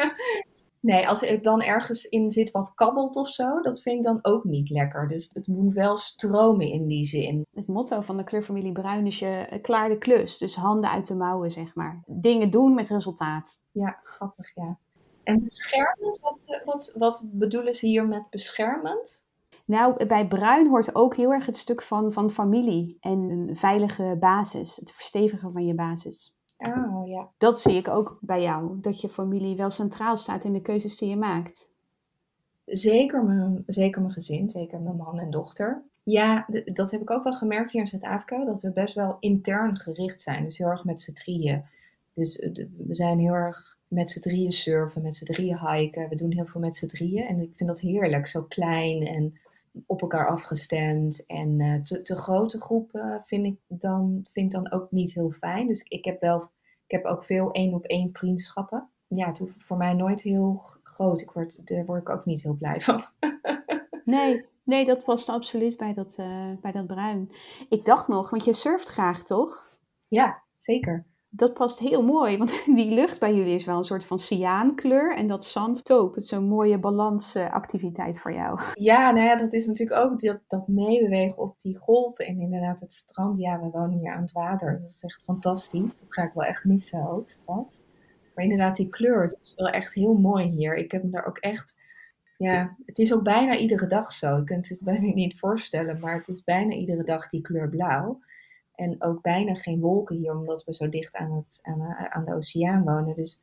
nee, als er dan ergens in zit wat kabbelt of zo, dat vind ik dan ook niet lekker. Dus het moet wel stromen in die zin. Het motto van de kleurfamilie Bruin is je klaar de klus. Dus handen uit de mouwen, zeg maar. Dingen doen met resultaat. Ja, grappig, ja. En beschermend, wat, wat, wat bedoelen ze hier met beschermend? Nou, bij bruin hoort ook heel erg het stuk van, van familie en een veilige basis. Het verstevigen van je basis. Oh ja. Dat zie ik ook bij jou, dat je familie wel centraal staat in de keuzes die je maakt. Zeker mijn, zeker mijn gezin, zeker mijn man en dochter. Ja, dat heb ik ook wel gemerkt hier in Zuid-Afrika, dat we best wel intern gericht zijn. Dus heel erg met z'n drieën. Dus eh, we zijn heel erg met z'n drieën surfen, met z'n drieën hiken. We doen heel veel met z'n drieën. En ik vind dat heerlijk, zo klein en op elkaar afgestemd. En uh, te, te, grote groepen vind ik dan, vind dan ook niet heel fijn. Dus ik heb wel, ik heb ook veel één op één vriendschappen. Ja, het hoeft voor mij nooit heel groot. Ik word, daar word ik ook niet heel blij van. nee, nee, dat past absoluut bij dat, uh, bij dat bruin. Ik dacht nog, want je surft graag, toch? Ja, zeker dat past heel mooi, want die lucht bij jullie is wel een soort van cyaankleur en dat zand toop. Het is zo'n mooie balansactiviteit voor jou. Ja, nou ja, dat is natuurlijk ook dat, dat meebewegen op die golven en inderdaad het strand. Ja, we wonen hier aan het water, dat is echt fantastisch. Dat ga ik wel echt missen ook straks. Maar inderdaad, die kleur, dat is wel echt heel mooi hier. Ik heb daar ook echt, ja, het is ook bijna iedere dag zo. Je kunt het bijna niet voorstellen, maar het is bijna iedere dag die kleur blauw. En ook bijna geen wolken hier, omdat we zo dicht aan, het, aan, aan de oceaan wonen. Dus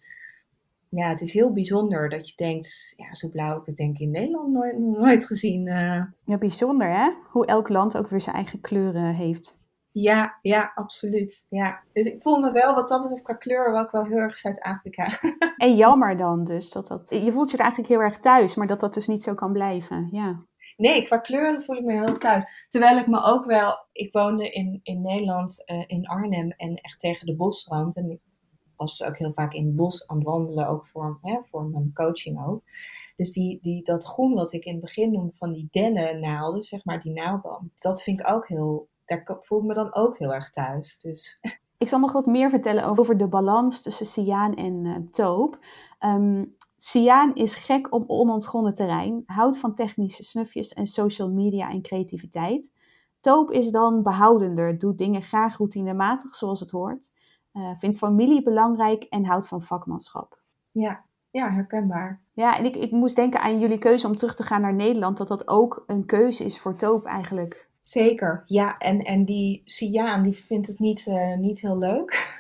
ja, het is heel bijzonder dat je denkt, ja, zo blauw heb ik het denk ik in Nederland nooit, nooit gezien. Uh. Ja, bijzonder hè? Hoe elk land ook weer zijn eigen kleuren heeft. Ja, ja, absoluut. Ja. Dus ik voel me wel, wat dat betreft, qua kleur ook wel heel erg Zuid-Afrika. En jammer dan dus dat dat. Je voelt je er eigenlijk heel erg thuis, maar dat dat dus niet zo kan blijven. Ja. Nee, qua kleuren voel ik me heel thuis. Terwijl ik me ook wel. Ik woonde in, in Nederland, uh, in Arnhem en echt tegen de bosrand. En ik was ook heel vaak in het bos aan het wandelen, ook voor, hè, voor mijn coaching ook. Dus die, die, dat groen wat ik in het begin noemde van die dennennaalden, zeg maar, die naaldboom, dat vind ik ook heel, daar voel ik me dan ook heel erg thuis. Dus. Ik zal nog wat meer vertellen over de balans tussen cyaan en uh, cyaan is gek op onontgonnen terrein, houdt van technische snufjes en social media en creativiteit. Toop is dan behoudender, doet dingen graag routinematig zoals het hoort, uh, vindt familie belangrijk en houdt van vakmanschap. Ja, ja, herkenbaar. Ja, en ik, ik moest denken aan jullie keuze om terug te gaan naar Nederland, dat dat ook een keuze is voor Toop eigenlijk. Zeker, ja. En, en die Siaan, die vindt het niet, uh, niet heel leuk.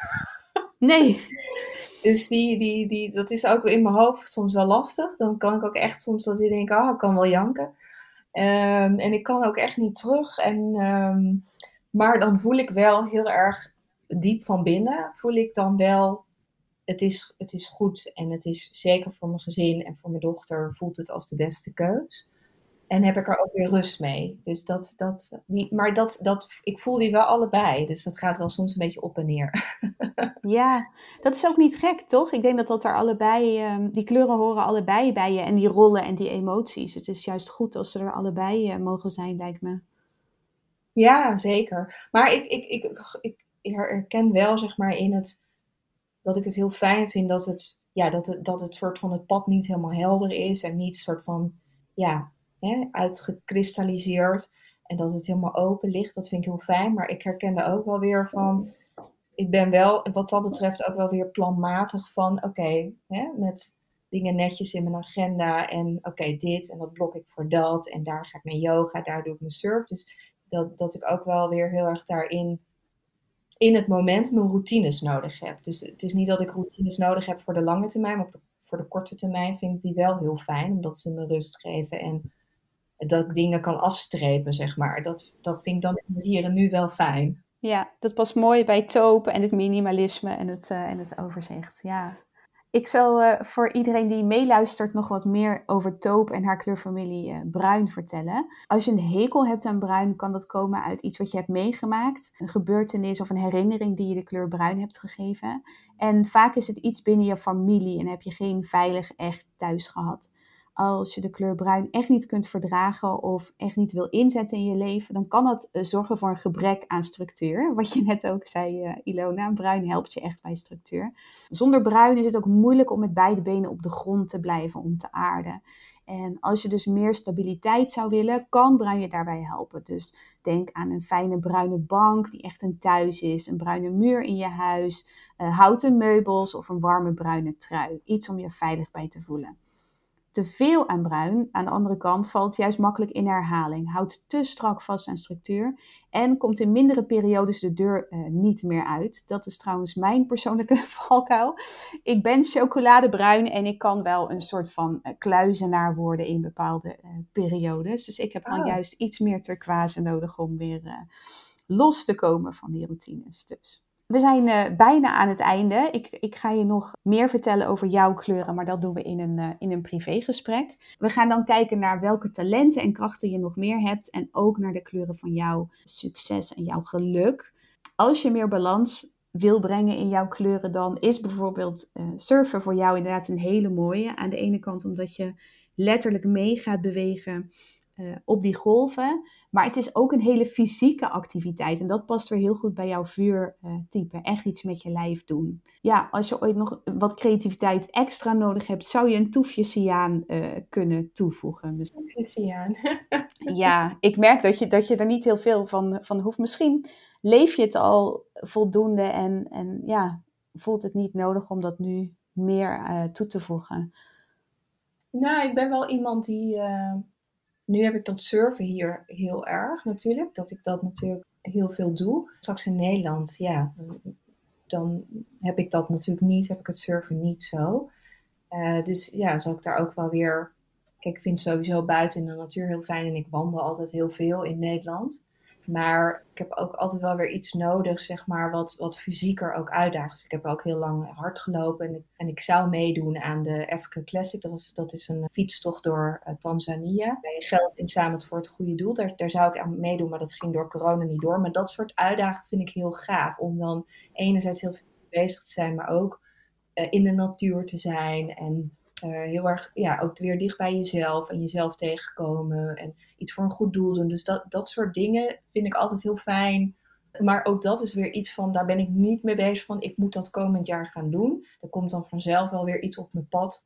Nee. Dus die, die, die, dat is ook in mijn hoofd soms wel lastig. Dan kan ik ook echt soms dat ik denk, ah, ik kan wel janken. Um, en ik kan ook echt niet terug. En, um, maar dan voel ik wel heel erg diep van binnen, voel ik dan wel het is, het is goed en het is zeker voor mijn gezin en voor mijn dochter voelt het als de beste keus. En heb ik er ook weer rust mee. Dus dat, dat, die, maar dat, dat, ik voel die wel allebei. Dus dat gaat wel soms een beetje op en neer. Ja, dat is ook niet gek, toch? Ik denk dat dat er allebei, ehm, die kleuren horen allebei bij je. En die rollen en die emoties. Het is juist goed als ze er allebei uh, mogen zijn, lijkt me. Ja, zeker. Maar ik, ik, ik, ik, ik herken wel, zeg maar, in het dat ik het heel fijn vind dat het, ja, dat het, dat het soort van het pad niet helemaal helder is en niet soort van, ja, hè, uitgekristalliseerd en dat het helemaal open ligt. Dat vind ik heel fijn, maar ik herken er ook wel weer van, ik ben wel wat dat betreft ook wel weer planmatig van, oké, met dingen netjes in mijn agenda en oké, dit en dat blok ik voor dat en daar ga ik naar yoga, daar doe ik mijn surf. Dus dat, dat ik ook wel weer heel erg daarin in het moment mijn routines nodig heb. Dus het is niet dat ik routines nodig heb voor de lange termijn, maar voor de korte termijn vind ik die wel heel fijn, omdat ze me rust geven en dat ik dingen kan afstrepen, zeg maar. Dat, dat vind ik dan hier en nu wel fijn. Ja, dat past mooi bij topen en het minimalisme en het, uh, en het overzicht. Ja. Ik zal uh, voor iedereen die meeluistert nog wat meer over taupe en haar kleurfamilie uh, bruin vertellen. Als je een hekel hebt aan bruin, kan dat komen uit iets wat je hebt meegemaakt. Een gebeurtenis of een herinnering die je de kleur bruin hebt gegeven. En vaak is het iets binnen je familie en heb je geen veilig echt thuis gehad als je de kleur bruin echt niet kunt verdragen of echt niet wil inzetten in je leven, dan kan dat eh, zorgen voor een gebrek aan structuur. Wat je net ook zei, uh, Ilona, bruin helpt je echt bij structuur. Zonder bruin is het ook moeilijk om met beide benen op de grond te blijven, om te aarden. En als je dus meer stabiliteit zou willen, kan bruin je daarbij helpen. Dus denk aan een fijne bruine bank die echt een thuis is, een bruine muur in je huis, uh, houten meubels of een warme bruine trui. Iets om je veilig bij te voelen te veel aan bruin, aan de andere kant, valt juist makkelijk in herhaling, houdt te strak vast aan structuur en komt in mindere periodes de deur uh, niet meer uit. Dat is trouwens mijn persoonlijke valkuil. Ik ben chocoladebruin en ik kan wel een soort van uh, kluizenaar worden in bepaalde uh, periodes. Dus ik heb dan oh. juist iets meer turquoise nodig om weer los te komen van die routines. Dus. We zijn uh, bijna aan het einde. Ik, ik, ga je nog meer vertellen over jouw kleuren, maar dat doen we in een, uh, in een privégesprek. We gaan dan kijken naar welke talenten en krachten je nog meer hebt en ook naar de kleuren van jouw succes en jouw geluk. Als je meer balans wil brengen in jouw kleuren, dan is bijvoorbeeld uh, surfen voor jou inderdaad een hele mooie. Aan de ene kant omdat je letterlijk mee gaat bewegen uh, op die golven. Maar het is ook een hele fysieke activiteit. En dat past weer heel goed bij jouw vuurtype. Uh, Echt iets met je lijf doen. Ja, als je ooit nog wat creativiteit extra nodig hebt, zou je een toefje cyaan uh, kunnen toevoegen. Dus... Toefje cyaan. ja, ik merk dat je, dat je er niet heel veel van, van hoeft. Misschien leef je het al voldoende en, en ja, voelt het niet nodig om dat nu meer toe te voegen. Nou, ik ben wel iemand die nu heb ik dat surfen hier heel erg natuurlijk. Dat ik dat natuurlijk heel veel doe. Straks in Nederland, ja, dan heb ik dat natuurlijk niet. Heb ik het surfen niet zo. Uh, dus ja, zal ik daar ook wel weer... Kijk, ik vind sowieso buiten in de natuur heel fijn. En ik wandel altijd heel veel in Nederland. Maar ik heb ook altijd wel weer iets nodig, zeg maar, wat, wat fysieker ook uitdaagt. Dus ik heb ook heel lang hard gelopen en ik, en ik zou meedoen aan de Africa Classic. Dat, dat is een fietstocht door uh, Tanzania. Waar je geld inzamelt voor het goede doel. Daar, daar zou ik aan meedoen, maar dat ging door corona niet door. Maar dat soort uitdagingen vind ik heel gaaf. Om dan enerzijds heel veel bezig te zijn, maar ook uh, in de natuur te zijn. En uh, heel erg, ja, ook weer dicht bij jezelf en jezelf tegenkomen en iets voor een goed doel doen. Dus dat, dat soort dingen vind ik altijd heel fijn. Maar ook dat is weer iets van, daar ben ik niet mee bezig van, ik moet dat komend jaar gaan doen. Er komt dan vanzelf wel weer iets op mijn pad,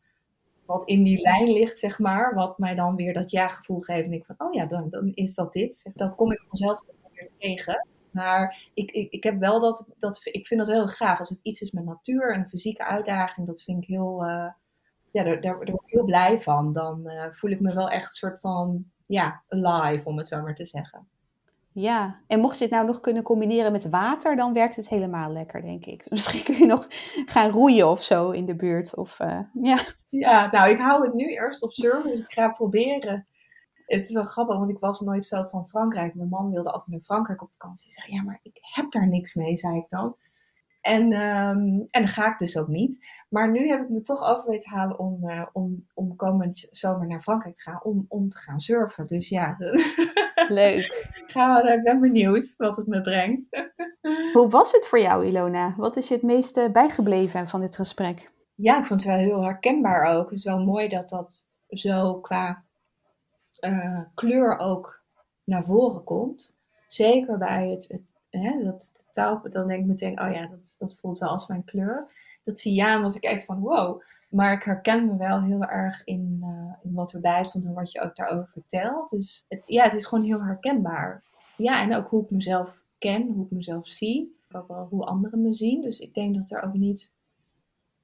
wat in die lijn ligt, zeg maar. Wat mij dan weer dat ja-gevoel geeft. En ik van, oh ja, dan, dan is dat dit. Dat kom ik vanzelf weer tegen. Maar ik, ik, ik heb wel dat, dat, ik vind dat heel gaaf. Als het iets is met natuur en een fysieke uitdaging, dat vind ik heel, uh, ja, daar, daar, word ik heel blij van. Dan uh, voel ik me wel echt soort van, ja, alive, om het zo maar te zeggen. Ja, en mocht je het nou nog kunnen combineren met water, dan werkt het helemaal lekker, denk ik. Misschien kun je nog gaan roeien of zo in de buurt. Of, uh, ja. ja, nou, ik hou het nu eerst op surfen, dus ik ga proberen. Het is wel grappig, want ik was nooit zelf van Frankrijk. Mijn man wilde altijd naar Frankrijk op vakantie. Ik zei, ja, maar ik heb daar niks mee, zei ik dan. En, um, en dan ga ik dus ook niet. Maar nu heb ik me toch over weten halen om, uh, om, om komend zomer naar Frankrijk te gaan. Om, om te gaan surfen. Dus ja. Leuk. Ga, ik ben benieuwd wat het me brengt. Hoe was het voor jou, Ilona? Wat is je het meeste bijgebleven van dit gesprek? Ja, ik vond het wel heel herkenbaar ook. Het is wel mooi dat dat zo qua uh, kleur ook naar voren komt. Zeker bij het, het hè, dat touw, dan denk ik meteen, oh ja, dat, dat voelt wel als mijn kleur. Dat cyaan was ik even van, wow. Maar ik herken me wel heel erg in, uh, in wat erbij stond en wat je ook daarover vertelt. Dus het, ja, het is gewoon heel herkenbaar. Ja, en ook hoe ik mezelf ken, hoe ik mezelf zie. Ook wel hoe anderen me zien. Dus ik denk dat er ook niet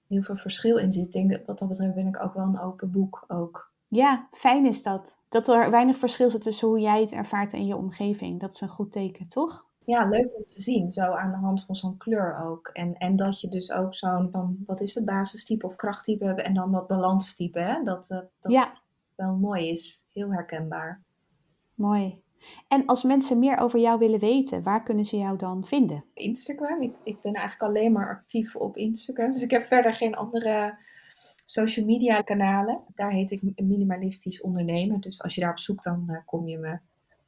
heel veel verschil in zit. Denk wat dat betreft ben ik ook wel een open boek ook. Ja, fijn is dat. Dat er weinig verschil zit tussen hoe jij het ervaart in je omgeving. Dat is een goed teken, toch? Ja, leuk om te zien, zo aan de hand van zo'n kleur ook. En, en dat je dus ook zo'n, dan, wat is het, basistype of krachttype hebben en dan dat balanstype, hè? Dat, uh, dat ja. wel mooi is, heel herkenbaar. Mooi. En als mensen meer over jou willen weten, waar kunnen ze jou dan vinden? Instagram. Ik, ik ben eigenlijk alleen maar actief op Instagram. Dus ik heb verder geen andere social media kanalen. Daar heet ik minimalistisch ondernemen. Dus als je daarop zoekt, dan uh, kom je me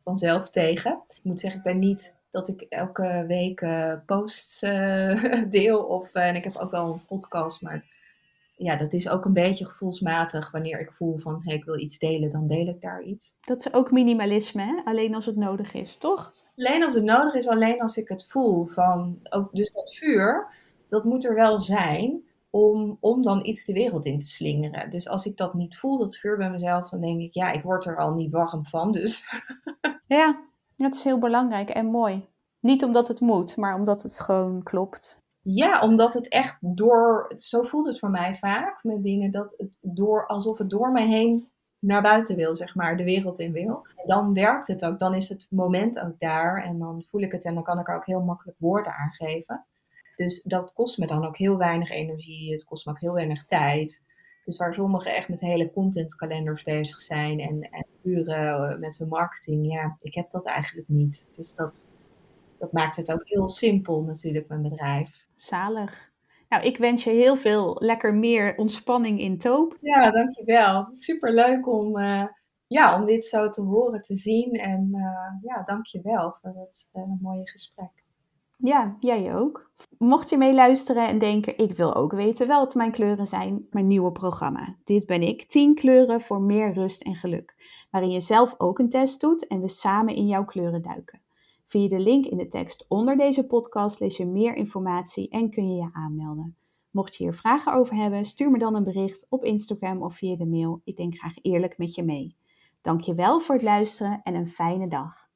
vanzelf tegen. Ik moet zeggen, ik ben niet dat ik elke week uh, posts uh, deel. Of, uh, en ik heb ook wel een podcast, maar ja, dat is ook een beetje gevoelsmatig. Wanneer ik voel van, hey, ik wil iets delen, dan deel ik daar iets. Dat is ook minimalisme, hè? alleen als het nodig is, toch? Alleen als het nodig is, alleen als ik het voel. Van, ook, dus dat vuur, dat moet er wel zijn om, om dan iets de wereld in te slingeren. Dus als ik dat niet voel, dat vuur bij mezelf, dan denk ik, ja, ik word er al niet warm van, dus... ja, dat is heel belangrijk en mooi. Niet omdat het moet, maar omdat het gewoon klopt. Ja, omdat het echt door, zo voelt het voor mij vaak met dingen, dat het door, alsof het door mij heen naar buiten wil, zeg maar, de wereld in wil. En dan werkt het ook, dan is het moment ook daar en dan voel ik het en dan kan ik er ook heel makkelijk woorden aan geven. Dus dat kost me dan ook heel weinig energie, het kost me ook heel weinig tijd. Dus waar sommigen echt met hele contentkalenders bezig zijn en, en uren met hun marketing, ja, ik heb dat eigenlijk niet. Dus dat, dat maakt het ook heel simpel natuurlijk, mijn bedrijf. Zalig. Nou, ik wens je heel veel lekker meer ontspanning in Toop. Ja, dankjewel. Superleuk om, uh, ja, om dit zo te horen, te zien. En uh, ja, dankjewel voor het uh, mooie gesprek. Ja, jij ook. Mocht je meeluisteren en denken, ik wil ook weten wat mijn kleuren zijn, mijn nieuwe programma. Dit ben ik, 10 kleuren voor meer rust en geluk. Waarin je zelf ook een test doet en we samen in jouw kleuren duiken. Via de link in de tekst onder deze podcast lees je meer informatie en kun je je aanmelden. Mocht je hier vragen over hebben, stuur me dan een bericht op Instagram of via de mail. Ik denk graag eerlijk met je mee. Dankjewel voor het luisteren en een fijne dag.